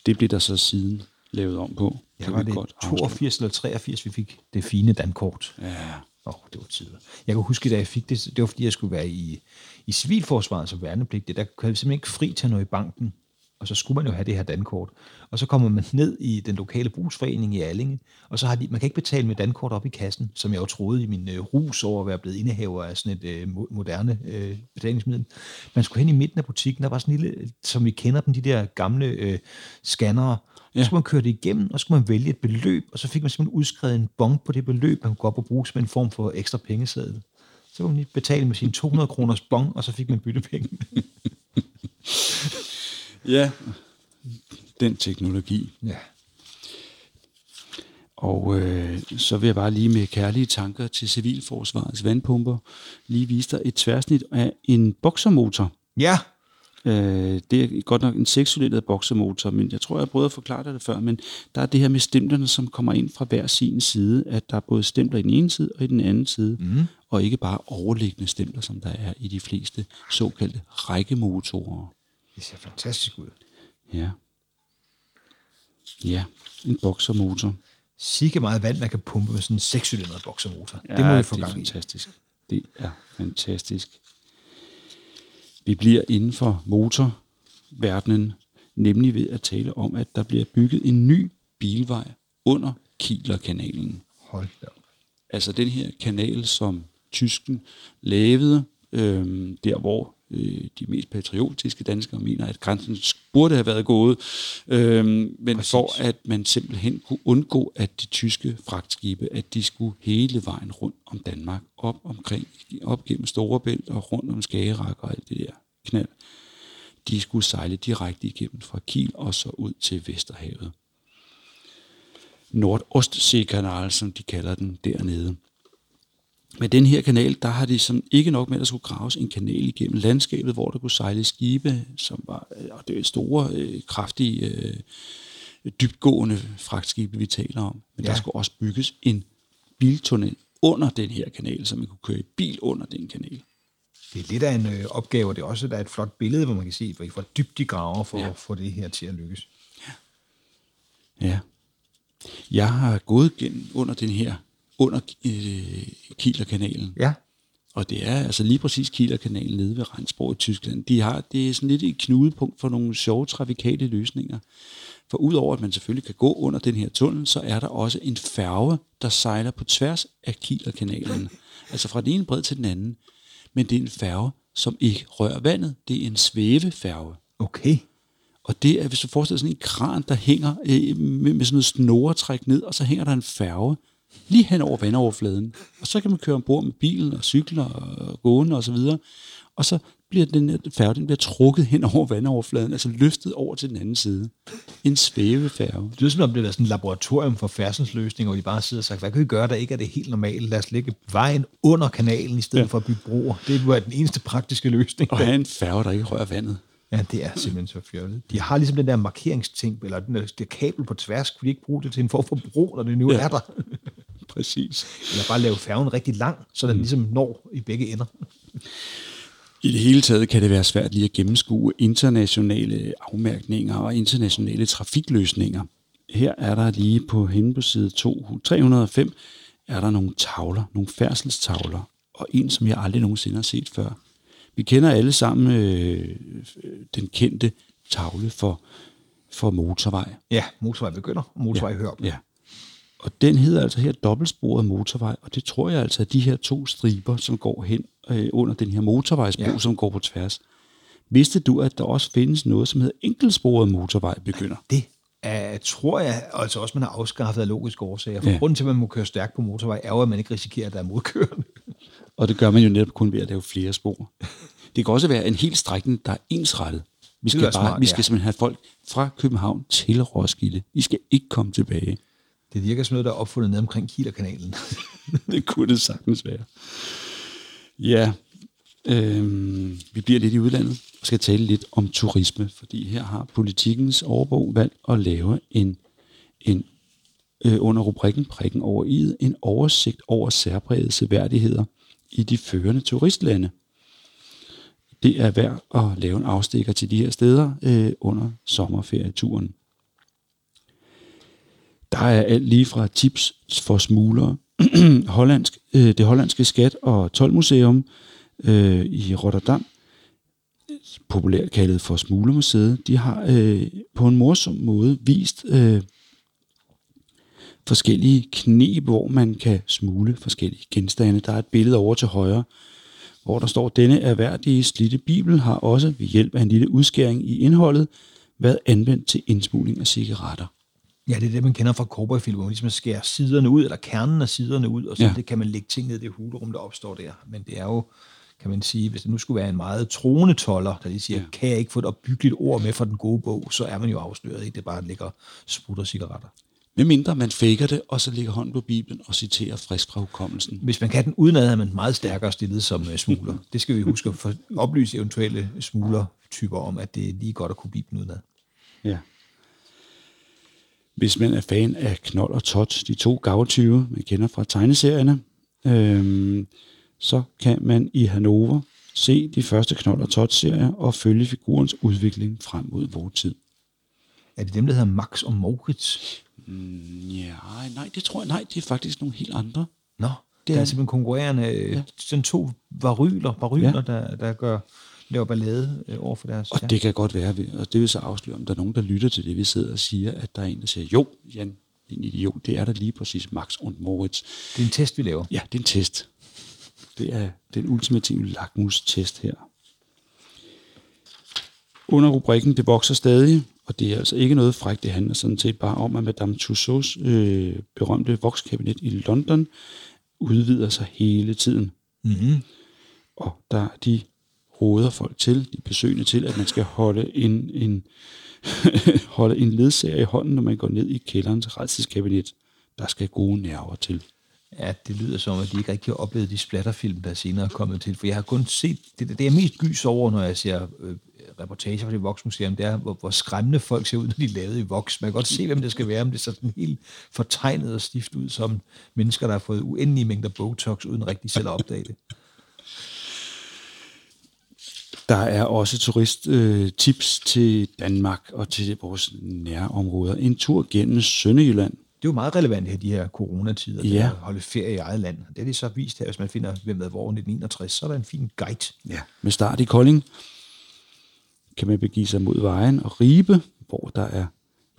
Det blev der så siden lavet om på. Ja, kan var det godt afsløre. 82 eller 83, vi fik det fine dankort. Ja, Åh, oh, det var tider. Jeg kan huske, da jeg fik det, det var fordi, jeg skulle være i, i civilforsvaret som værnepligtig. Der kunne jeg simpelthen ikke fri til noget i banken. Og så skulle man jo have det her dankort. Og så kommer man ned i den lokale brugsforening i Allinge, og så har de, man kan ikke betale med dankort op i kassen, som jeg jo troede i min øh, rus over at være blevet indehaver af sådan et øh, mo- moderne øh, betalingsmiddel. Man skulle hen i midten af butikken, der var sådan en lille, som vi kender dem, de der gamle øh, scannere, Ja. Så skulle man køre det igennem, og så skulle man vælge et beløb, og så fik man simpelthen udskrevet en bon på det beløb, man kunne gå op og bruge som en form for ekstra pengeseddel. Så kunne man lige betale med sin 200 kroners bon, og så fik man byttepenge. ja. den teknologi. ja. Og øh, så vil jeg bare lige med kærlige tanker til Civilforsvarets vandpumper lige vise dig et tværsnit af en boksermotor. Ja, Øh, det er godt nok en 6 boksermotor, men jeg tror, jeg har prøvet at forklare dig det før, men der er det her med stemplerne, som kommer ind fra hver sin side, at der er både stempler i den ene side og i den anden side, mm. og ikke bare overliggende stempler, som der er i de fleste såkaldte rækkemotorer. Det ser fantastisk ud. Ja. Ja, en boksermotor. Sikke meget vand, man kan pumpe med sådan en 6 boksermotor. Ja, det må vi få det er gang i. fantastisk. Det er fantastisk. Vi bliver inden for motorverdenen, nemlig ved at tale om, at der bliver bygget en ny bilvej under Kielerkanalen. Hold da. Altså den her kanal, som tysken lavede, øhm, der hvor øh, de mest patriotiske danskere mener, at grænsen burde have været gået, øhm, men Præcis. for at man simpelthen kunne undgå, at de tyske fragtskibe, at de skulle hele vejen rundt om Danmark, op omkring, op gennem Storebælt og rundt om Skagerrak og alt det der knald, de skulle sejle direkte igennem fra Kiel og så ud til Vesterhavet. Nordostseekanal, som de kalder den dernede. Med den her kanal, der har de som ikke nok med, at der skulle graves en kanal igennem landskabet, hvor der kunne sejle skibe, som var øh, og det er store, øh, kraftige, øh, dybtgående fragtskibe, vi taler om. Men ja. Ja. der skulle også bygges en biltunnel under den her kanal, så man kunne køre i bil under den kanal. Det er lidt af en øh, opgave, og det er også der er et flot billede, hvor man kan se, hvor, dybt de graver for Ja. ja. at få det her til at lykkes. Ja. Jeg har gået gennem under den her, under øh, Kielerkanalen. Ja, Og det er altså lige præcis Kielerkanalen nede ved Rendsborg i Tyskland. De har, det er sådan lidt et knudepunkt for nogle sjove trafikale løsninger. For udover at man selvfølgelig kan gå under den her tunnel, så er der også en færge, der sejler på tværs af Kielerkanalen. altså fra den ene bred til den anden. Men det er en færge, som ikke rører vandet. Det er en svævefærge. okay. Og det er, hvis du forestiller sådan en kran, der hænger øh, med, med sådan noget snoretræk ned, og så hænger der en færge lige hen over vandoverfladen. Og så kan man køre ombord med bilen og cykler og gående og så videre. Og så bliver den færge, den bliver trukket hen over vandoverfladen, altså løftet over til den anden side. En svævefærge. Det lyder som om det er sådan et laboratorium for færdselsløsninger, hvor de bare sidder og sagt, hvad kan vi gøre, der ikke er det helt normale? Lad os lægge vejen under kanalen, i stedet ja. for at bygge broer. Det er den eneste praktiske løsning. Og have en færge, der ikke rører vandet. Ja, det er simpelthen så fjollet. De har ligesom den der markeringsting, eller den der, der kabel på tværs, kunne de ikke bruge det til en form for bro, når det nu Ja. er der? Præcis. Eller bare lave færgen rigtig lang, så den ligesom når i begge ender. I det hele taget kan det være svært lige at gennemskue internationale afmærkninger og internationale trafikløsninger. Her er der lige på hende på side 2, 305, er der nogle tavler, nogle færdselstavler, og en, som jeg aldrig nogensinde har set før. Vi kender alle sammen øh, den kendte tavle for, for motorvej. Ja, motorvej begynder, og motorvej ja. hører. Ja. Og den hedder altså her dobbeltsporet motorvej, og det tror jeg altså er de her to striber, som går hen øh, under den her motorvejsbro, ja. Ja. som går på tværs. Vidste du, at der også findes noget, som hedder enkeltsporet motorvej begynder? Det er, tror jeg altså også, man har afskaffet af logiske årsager. For Ja. grunden til, at man må køre stærkt på motorvej, er jo, at man ikke risikerer, at der er modkørende. Og det gør man jo netop kun ved at lave flere spor. Det kan også være en hel strækning, der er ensrettet. Vi skal, bare, smart, vi skal ja. simpelthen have folk fra København til Roskilde. I skal ikke komme tilbage. Det virker som noget, der er opfundet ned omkring Kielerkanalen. det kunne det sagtens være. Ja, øh, vi bliver lidt i udlandet skal tale lidt om turisme, fordi her har politikens overbog valgt at lave en, en øh, under rubrikken prikken over i en oversigt over særprægede seværdigheder i de førende turistlande. Det er værd at lave en afstikker til de her steder øh, under sommerferieturen. Der er alt lige fra tips for smuglere, hollandsk, øh, det hollandske skat- og tolvmuseum øh, i Rotterdam, populært kaldet for Smuglermuseet, de har øh, på en morsom måde vist øh, forskellige knep, hvor man kan smule forskellige genstande. Der er et billede over til højre, hvor der står, denne erhverdige slidte bibel har også ved hjælp af en lille udskæring i indholdet været anvendt til indsmugling af cigaretter. Ja, det er det, man kender fra cowboyfilm, hvor man ligesom skærer siderne ud, eller kernen af siderne ud, og så Ja. det kan man lægge ting ned i det hulerum, der opstår der. Men det er jo, kan man sige, hvis det nu skulle være en meget troende toller, der lige siger, Ja. kan jeg ikke få et opbyggeligt ord med fra den gode bog, så er man jo afsløret i, det bare ligger sprutter cigaretter. Med mindre man faker det, og så lægger hånden på Bibelen og citerer frisk fra hukommelsen. Hvis man kan den udenad, er man meget stærkere stillet som uh, smugler. Det skal vi huske at oplyse eventuelle smuglertyper om, at det er lige godt at kunne Bibelen udenad. Ja. Hvis man er fan af Knold og Tot, de to gavtyve, man kender fra tegneserierne, øhm, så kan man i Hannover se de første Knold og Tot-serier og følge figurens udvikling frem mod vores tid. Er det dem, der hedder Max og Moritz? Ja, nej, det tror jeg, nej, det er faktisk nogle helt andre. Nå, Det er- er simpelthen konkurrerende, Ja. ja. sådan to varyler, varyler Ja. ja. der, der gør, laver ballade øh, over for deres... Og det kan godt være, og det vil så afsløre, om der er nogen, der lytter til det, vi sidder og siger, at der er en, der siger, jo, Jan, din idiot, det er der lige præcis Max und Moritz. det er en test, vi laver. Ja, det er en test. Det er den ultimative lakmus-test her. Under rubrikken Det vokser stadig, og det er altså ikke noget frækt, det handler sådan set bare om, at Madame Tussauds øh, berømte vokskabinet i London udvider sig hele tiden. Mm-hmm. Og der de råder folk til, de besøgende til, at man skal holde en, en, holde en ledsager i hånden, når man går ned i kælderens redselskabinet. Der skal gode nerver til at det lyder som, at de ikke rigtig har oplevet de splatterfilm, der senere er kommet til. For jeg har kun set, det, det er mest gys over, når jeg ser øh, reportager fra det Voksmuseum, det er, hvor, hvor skræmmende folk ser ud, når de er lavet i voks. Man kan godt se, hvem det skal være, om det ser sådan helt fortegnet og stift ud som mennesker, der har fået uendelige mængder Botox, uden rigtig selv at opdage det. Der er også turisttips øh, tips til Danmark og til vores nærområder. En tur gennem Sønderjylland. Det er jo meget relevant her, de her coronatider, Ja. at holde ferie i eget land. Det er det så vist her, hvis man finder, hvem der hvor 1961, så er der en fin guide. Ja. Med start i Kolding kan man begive sig mod vejen og Ribe, hvor der er,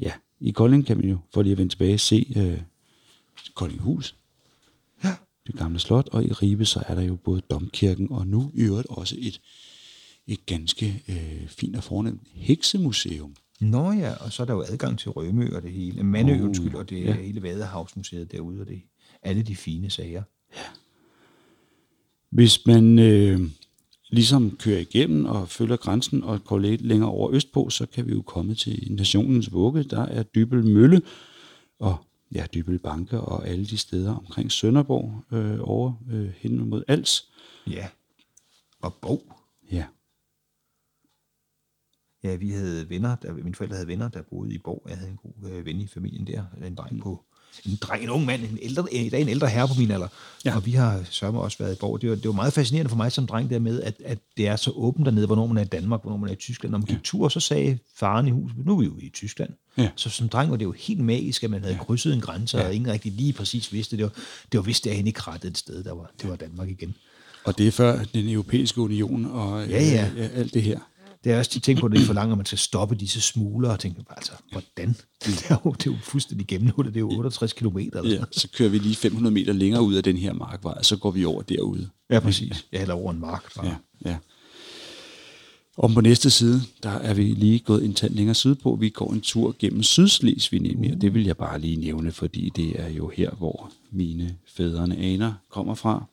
ja, i Kolding kan man jo, for lige at vende tilbage, se øh, Koldinghus, Ja. det gamle slot, og i Ribe så er der jo både Domkirken og nu i øvrigt også et, et ganske øh, fint og fornemt heksemuseum. Nå ja, og så er der jo adgang til Rømø og det hele. Mandø, oh, undskyld, og det ja. ja. hele Vadehavsmuseet derude, og det alle de fine sager. Hvis man øh, ligesom kører igennem og følger grænsen og går lidt længere over østpå, så kan vi jo komme til nationens vugge. Der er Dybel Mølle og ja, Dybel Banke og alle de steder omkring Sønderborg øh, over øh, hen mod Als. Ja. Og Bog. Ja, Ja, vi havde venner, der, mine forældre havde venner, der boede i Borg. Jeg havde en god øh, ven i familien der, en dreng på en dreng, en ung mand, en ældre, i dag en ældre herre på min alder. Ja. Ja. Og vi har sørme også været i Borg. Det var, det var meget fascinerende for mig som dreng der med, at, at det er så åbent dernede, hvornår man er i Danmark, hvornår man er i Tyskland. Når man gik tur, så sagde faren i huset, nu er vi jo i Tyskland. Ja. Så som dreng var det jo helt magisk, at man havde krydset en grænse, og ingen rigtig lige præcis vidste det. Var, det var vist derhen i krattet et sted, der var, det var Danmark igen. og det er før den europæiske union og Ja, ja. Øh, alt det her. Det er også de ting på, at det er for langt, at man skal stoppe disse smuglere, og tænke, altså, hvordan? Det er jo, det er jo fuldstændig gennemhullet, det er jo 68 km. Eller Ja, så kører vi lige 500 meter længere ud af den her markvej, og så går vi over derude. ja, præcis. Jeg hælder over en mark. Bare. Ja, ja. Og på næste side, der er vi lige gået en tand længere sydpå. Vi går en tur gennem Sydslesvig nemlig, og det vil jeg bare lige nævne, fordi det er jo her, hvor mine fædrene aner kommer fra.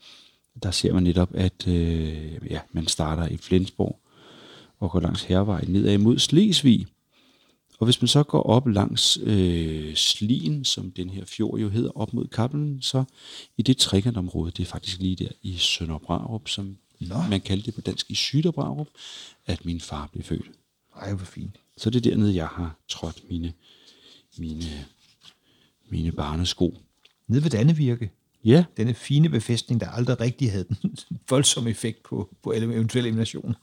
Der ser man netop, at øh, ja, man starter i Flensborg og går langs hervej nedad mod Slesvig. Og hvis man så går op langs øh, Slien, som den her fjord jo hedder, op mod Kappelen, så i det trekantområde, det er faktisk lige der i Sønder Brarup, som Nå. man kaldte det på dansk i Syder Brarup, at min far blev født. Ej, hvor fint. Så det er dernede, jeg har trådt mine, mine, mine barnesko. Nede ved Dannevirke. Ja, Denne fine befæstning, der aldrig rigtig havde den voldsomme effekt på, på eventuelle eliminationer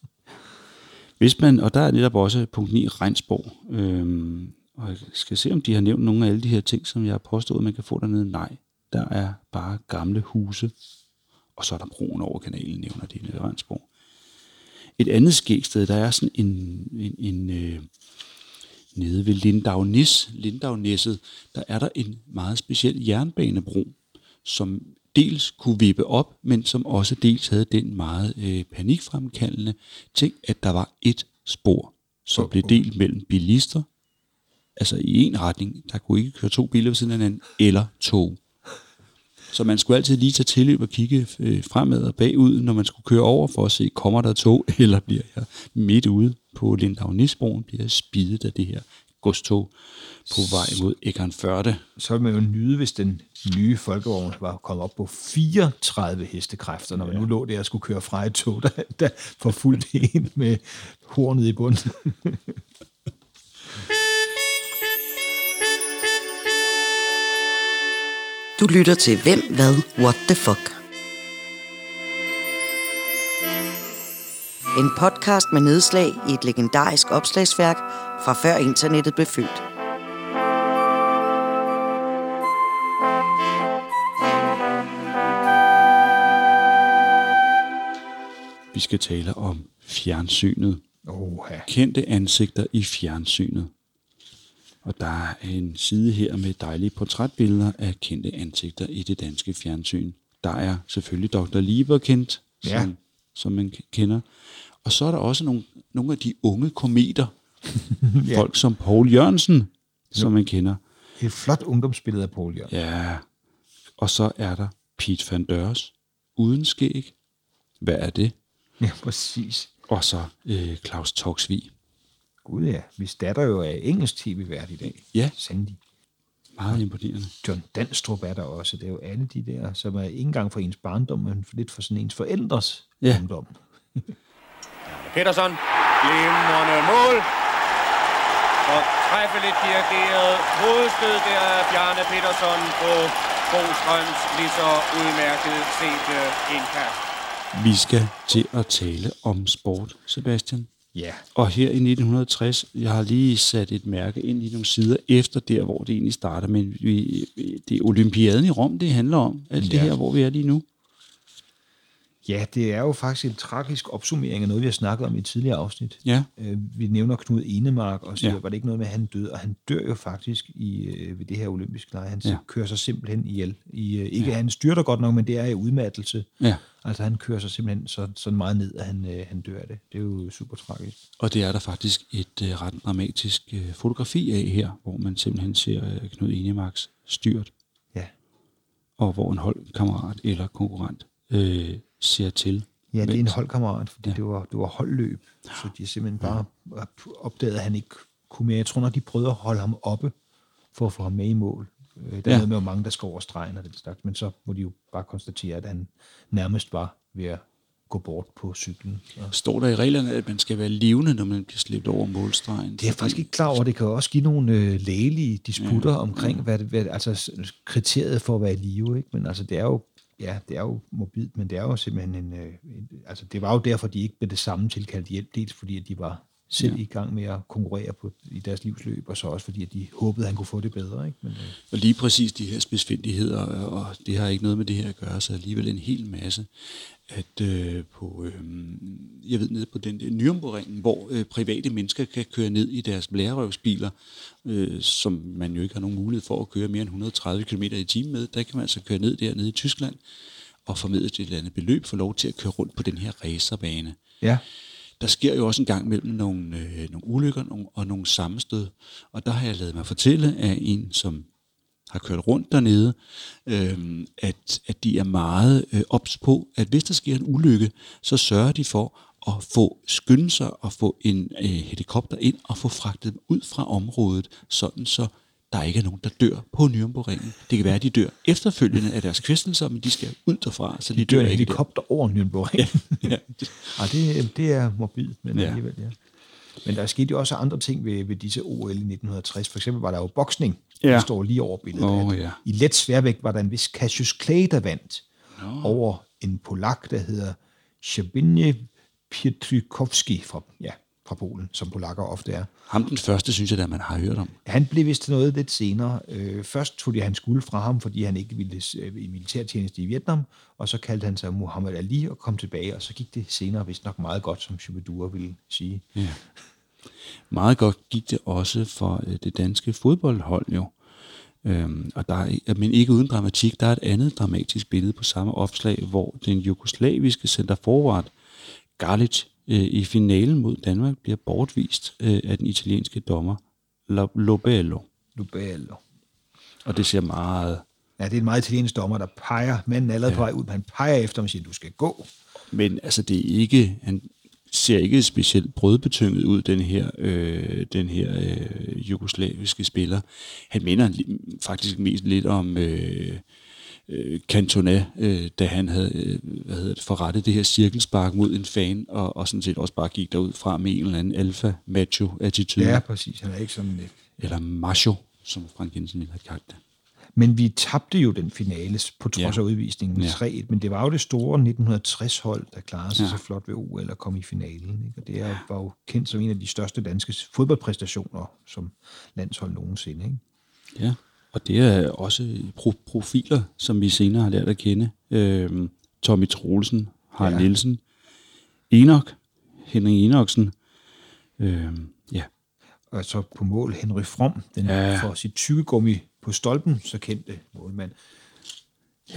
hvis man, og der er netop også punkt 9, Regnsborg, øhm, og jeg skal se, om de har nævnt nogle af alle de her ting, som jeg har påstået, man kan få dernede. Nej, der er bare gamle huse, og så er der broen over kanalen, nævner de nede i Regnsborg. Et andet skægsted, der er sådan en, en, en øh, nede ved Lindavnis, Lindavnæsset, der er der en meget speciel jernbanebro, som dels kunne vippe op, men som også dels havde den meget øh, panikfremkaldende ting, at der var et spor, som blev delt mellem bilister, altså i en retning, der kunne ikke køre to biler ved siden af hinanden, eller tog. Så man skulle altid lige tage tilløb og kigge øh, fremad og bagud, når man skulle køre over for at se, kommer der tog, eller bliver jeg midt ude på Lindavnisbroen, bliver jeg spidet af det her godstog på vej mod Eckernförde. Så vil man jo nyde, hvis den nye folkevogn var kommet op på 34 hestekræfter, når man nu lå der og skulle køre fra et tog, der, der forfulgte en med hornet i bunden. Du lytter til Hvem, Hvad, What the Fuck. En podcast med nedslag i et legendarisk opslagsværk fra før internettet blev født. Vi skal tale om fjernsynet. Oha. Kendte ansigter i fjernsynet. Og der er en side her med dejlige portrætbilleder af kendte ansigter i det danske fjernsyn. Der er selvfølgelig Dr. Lieber kendt, Ja. som, som man kender. Og så er der også nogle, nogle af de unge kometer. Ja. Folk som Paul Jørgensen, som man kender. Et flot ungdomsbillede af Paul Jørgen. Ja. Og så er der Pete van Dørs, uden skæg. Hvad er det? Ja, præcis. Og så øh, Claus Toksvig. Gud ja, hvis datter jo er engelsk tv-vært i dag. Ja. Sandy. Meget imponerende. John Danstrup er der også. Det er jo alle de der, som er ikke engang for ens barndom, men for lidt for sådan ens forældres Ja. ungdom. Petersen, glimrende mål. Og træffeligt dirigeret hovedstød der af Bjarne Petersen på Bostrøms lige så udmærket set øh, indkast. Vi skal til at tale om sport, Sebastian. Ja, Og her i 1960, jeg har lige sat et mærke ind i nogle sider efter der, hvor det egentlig starter, men vi, det er olympiaden i Rom, det handler om. Alt det Ja. her, hvor vi er lige nu. Ja, det er jo faktisk en tragisk opsummering af noget, vi har snakket om i et tidligere afsnit. Ja. Øh, Vi nævner Knud Enemark og siger, Ja. var det ikke noget med, at han døde? Og han dør jo faktisk i, øh, ved det her olympiske lege. Han ja. kører sig simpelthen ihjel. I, øh, ikke ja. han styrter godt nok, men det er i udmattelse. Ja. Altså han kører sig simpelthen så, så meget ned, at han, øh, han dør af det. Det er jo super tragisk. Og det er der faktisk et øh, ret dramatisk øh, fotografi af her, hvor man simpelthen ser øh, Knud Enemarks styrt, Ja. og hvor en holdkammerat eller konkurrent øh, ser til. Ja, det er en holdkammerat, fordi Ja. ja. det, var, det var holdløb, så de simpelthen bare opdagede, at han ikke kunne mere. Jeg tror nok, de prøvede at holde ham oppe for at få ham med i mål. Øh, Der er Ja. ja. noget med, hvor mange der skal over stregen og den slags, men så må de jo bare konstatere, at han nærmest var ved at gå bort på cyklen. Og Står der i reglerne, at man skal være levende, når man bliver slæbt over målstregen? det er jeg faktisk ikke klar over. Det kan også give nogle øh, lægelige disputter ja. omkring, hvad, det, hvad altså kriteriet for at være i live. Ikke? Men altså, det er jo ja, det er jo mobilt, men det er jo simpelthen en, øh, en altså det var jo derfor, de ikke blev det samme tilkaldt hjælp, dels fordi, at de var selv ja. i gang med at konkurrere på, i deres livsløb, og så også fordi, at de håbede, at han kunne få det bedre. Ikke? Men, øh, Og lige præcis de her spidsfindigheder, og det har ikke noget med det her at gøre, så alligevel en hel masse, at øh, på, øh, jeg ved, nede på den der Nürnbergringen, hvor øh, private mennesker kan køre ned i deres blærerøvsbiler, øh, som man jo ikke har nogen mulighed for at køre mere end 130 km i timen med, der kan man altså køre ned dernede i Tyskland, og formidle et eller andet beløb, få lov til at køre rundt på den her racerbane ja, der sker jo også en gang mellem nogle, øh, nogle ulykker nogle, og nogle sammenstød. Og der har jeg lavet mig fortælle af en, som har kørt rundt dernede, øh, at, at de er meget øh, ops på, at hvis der sker en ulykke, så sørger de for at få skynde sig og få en øh, helikopter ind og få fragtet dem ud fra området, sådan så der ikke er nogen, der dør på Nürnbergringen. Det kan være, at de dør efterfølgende af deres kvæstelser, men de skal ud derfra, så de, De dør dør en ikke der. helikopter over Nürnberg. Ja. Ja. Ej, det, det er morbidt, men Ja. alligevel, ja. Men der skete jo også andre ting ved, ved disse OL i 1960. For eksempel var der jo boksning, Ja. der står lige over billedet. At ja. I let sværvægt var der en vis Cassius Clay, der vandt no. over en polak, der hedder Szabinje Pietrykowski fra, ja, fra Polen, som polakker ofte er. Ham den første, synes jeg da, man har hørt om. Han blev vist til noget lidt senere. Øh, først tog de hans guld fra ham, fordi han ikke ville øh, i militærtjeneste i Vietnam, og så kaldte han sig Muhammad Ali og kom tilbage, og så gik det senere vist nok meget godt, som Shubidua ville sige. Ja. Meget godt gik det også for øh, det danske fodboldhold jo. Øhm, og der er, men ikke uden dramatik, der er et andet dramatisk billede på samme opslag, hvor den jugoslaviske center forward Garlic øh, i finalen mod Danmark bliver bortvist øh, af den italienske dommer Lo- Lobello. Lubello. Og det ser meget... Ja, det er en meget italiensk dommer, der peger, manden er allerede ja. på vej ud, men han peger efter ham og siger, du skal gå. Men altså, det er ikke, han ser ikke specielt brødbetynget ud, den her, øh, den her øh, jugoslaviske spiller. Han minder faktisk mest lidt om øh, øh, Cantona, øh, da han havde øh, hvad hedder det, forrettet det her cirkelspark mod en fan, og, og sådan set også bare gik derud fra med en eller anden alfa-macho-attitude. Ja, præcis. Han er ikke sådan lidt. Eller macho, som Frank Jensen ville have kaldt det. Men vi tabte jo den finale på trods Ja. af udvisningen Ja. 3-1, men det var jo det store 1960-hold, der klarede sig Ja. ja. så flot ved OL og kom i finalen. Ikke? Og det er, var jo kendt som en af de største danske fodboldpræstationer som landshold nogensinde. Ikke? Ja, og det er også pro- profiler, som vi senere har lært at kende. Øhm, Tommy Troelsen, Harald ja. Ja. Nielsen, Enoch, Henrik Enoksen. Øhm, ja, Og så på mål Henry From, den Ja. ja. for sit tykkegummi på stolpen, så kendte målmand.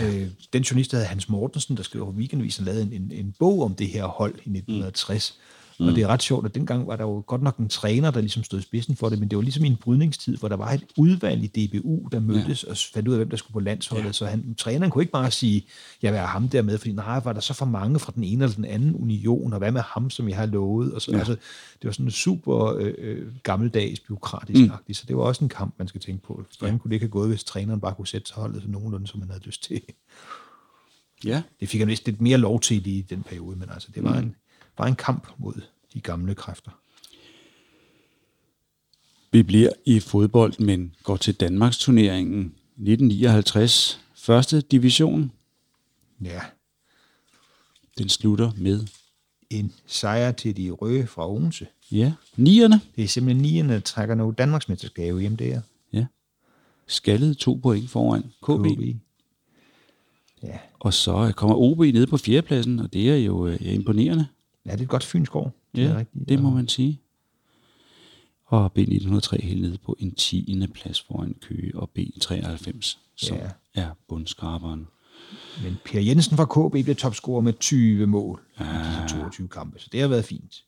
Øh, den journalist, der hedder Hans Mortensen, der skrev på Weekendavisen, lavede en, en, en bog om det her hold i 1960. Mm. Og det er ret sjovt, at dengang var der jo godt nok en træner, der ligesom stod i spidsen for det, men det var ligesom i en brydningstid, hvor der var et udvalg i DBU, der mødtes ja. og fandt ud af, hvem der skulle på landsholdet. Ja. Så han, træneren kunne ikke bare sige, jeg vil have ham der med, fordi nej, var der så for mange fra den ene eller den anden union, og hvad med ham, som jeg har lovet? Og så, ja. altså, det var sådan super øh, øh, gammeldags, byråkratisk mm. så det var også en kamp, man skal tænke på. Hvordan kunne det ikke have gået, hvis træneren bare kunne sætte sig holdet så nogenlunde, som man havde lyst til? ja. Det fik han vist lidt mere lov til i den periode, men altså, det var, en, var en kamp mod de gamle kræfter. Vi bliver i fodbold, men går til Danmarks turneringen 1959. Første division, Ja, den slutter med, en sejr til de røde fra Odense. ja, nierne. Det er simpelthen nierne, der trækker noget Danmarksmesterskab hjem der. Ja. Skaldet to point foran KB. KB. Ja. Og så kommer OB ned på fjerdepladsen, og det er jo øh, imponerende. Ja, det er et godt fynskår. Det er Ja, rigtigt. det må man sige. Og B1903 helt nede på en 10. plads foran Køge og B93, som Ja. er bundskraberen. Men Per Jensen fra KB blev topscorer med 20 mål i de 22 kampe, så det har været fint.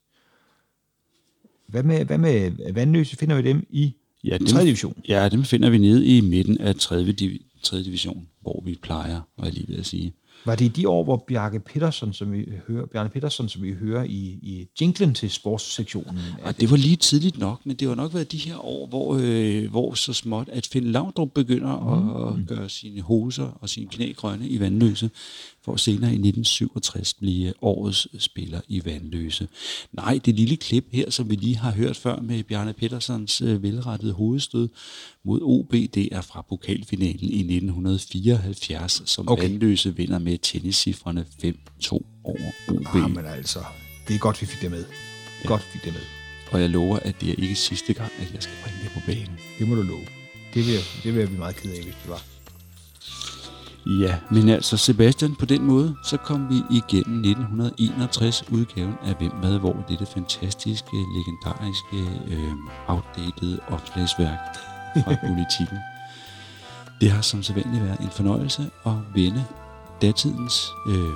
Hvad med, hvad med Vandløse? Finder vi dem i Ja, dem, 3. division? Ja, dem finder vi nede i midten af 3. Div- 3. division, hvor vi plejer, var jeg lige ved at sige. Var det i de år, hvor Bjarke Petersen, som vi hører, Bjarne Petersen, som vi hører i, i jinglen til sportssektionen, Og det var lige tidligt nok, men det var nok været de her år, hvor, øh, hvor så småt, at Finn Laudrup begynder mm. at gøre sine hoser og sine knæ grønne i vandløse, for senere i 1967 blive årets spiller i vandløse. Nej, det lille klip her, som vi lige har hørt før med Bjarne Pettersons øh, velrettede hovedstød mod OB, det er fra pokalfinalen i 1974, som okay. Vandløse vinder med tenniscifrene 5-2 over OB. Ah, men altså, det er godt, vi fik det med. Ja. Godt, vi fik det med. Og jeg lover, at det er ikke sidste gang, at jeg skal bringe det på banen. Det må du love. Det vil, jeg, det vil jeg blive meget ked af, hvis det var. Ja, men altså Sebastian, på den måde, så kom vi igennem 1961 udgaven af Hvem Hvad Hvor, dette fantastiske, legendariske, øh, outdated opslagsværk fra politikken. Det har som sædvanligt været en fornøjelse at vende datidens øh,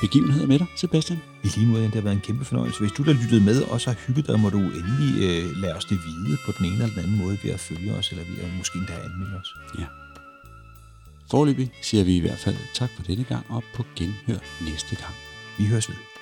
begivenheder med dig, Sebastian. I lige måde, det har været en kæmpe fornøjelse. Hvis du, der lyttede med, også har hygget dig, må du endelig øh, lade os det vide på den ene eller den anden måde ved at følge os, eller ved at måske endda anmelde os. Ja. Forløbig siger vi i hvert fald tak for denne gang, og på genhør næste gang. Vi høres ved.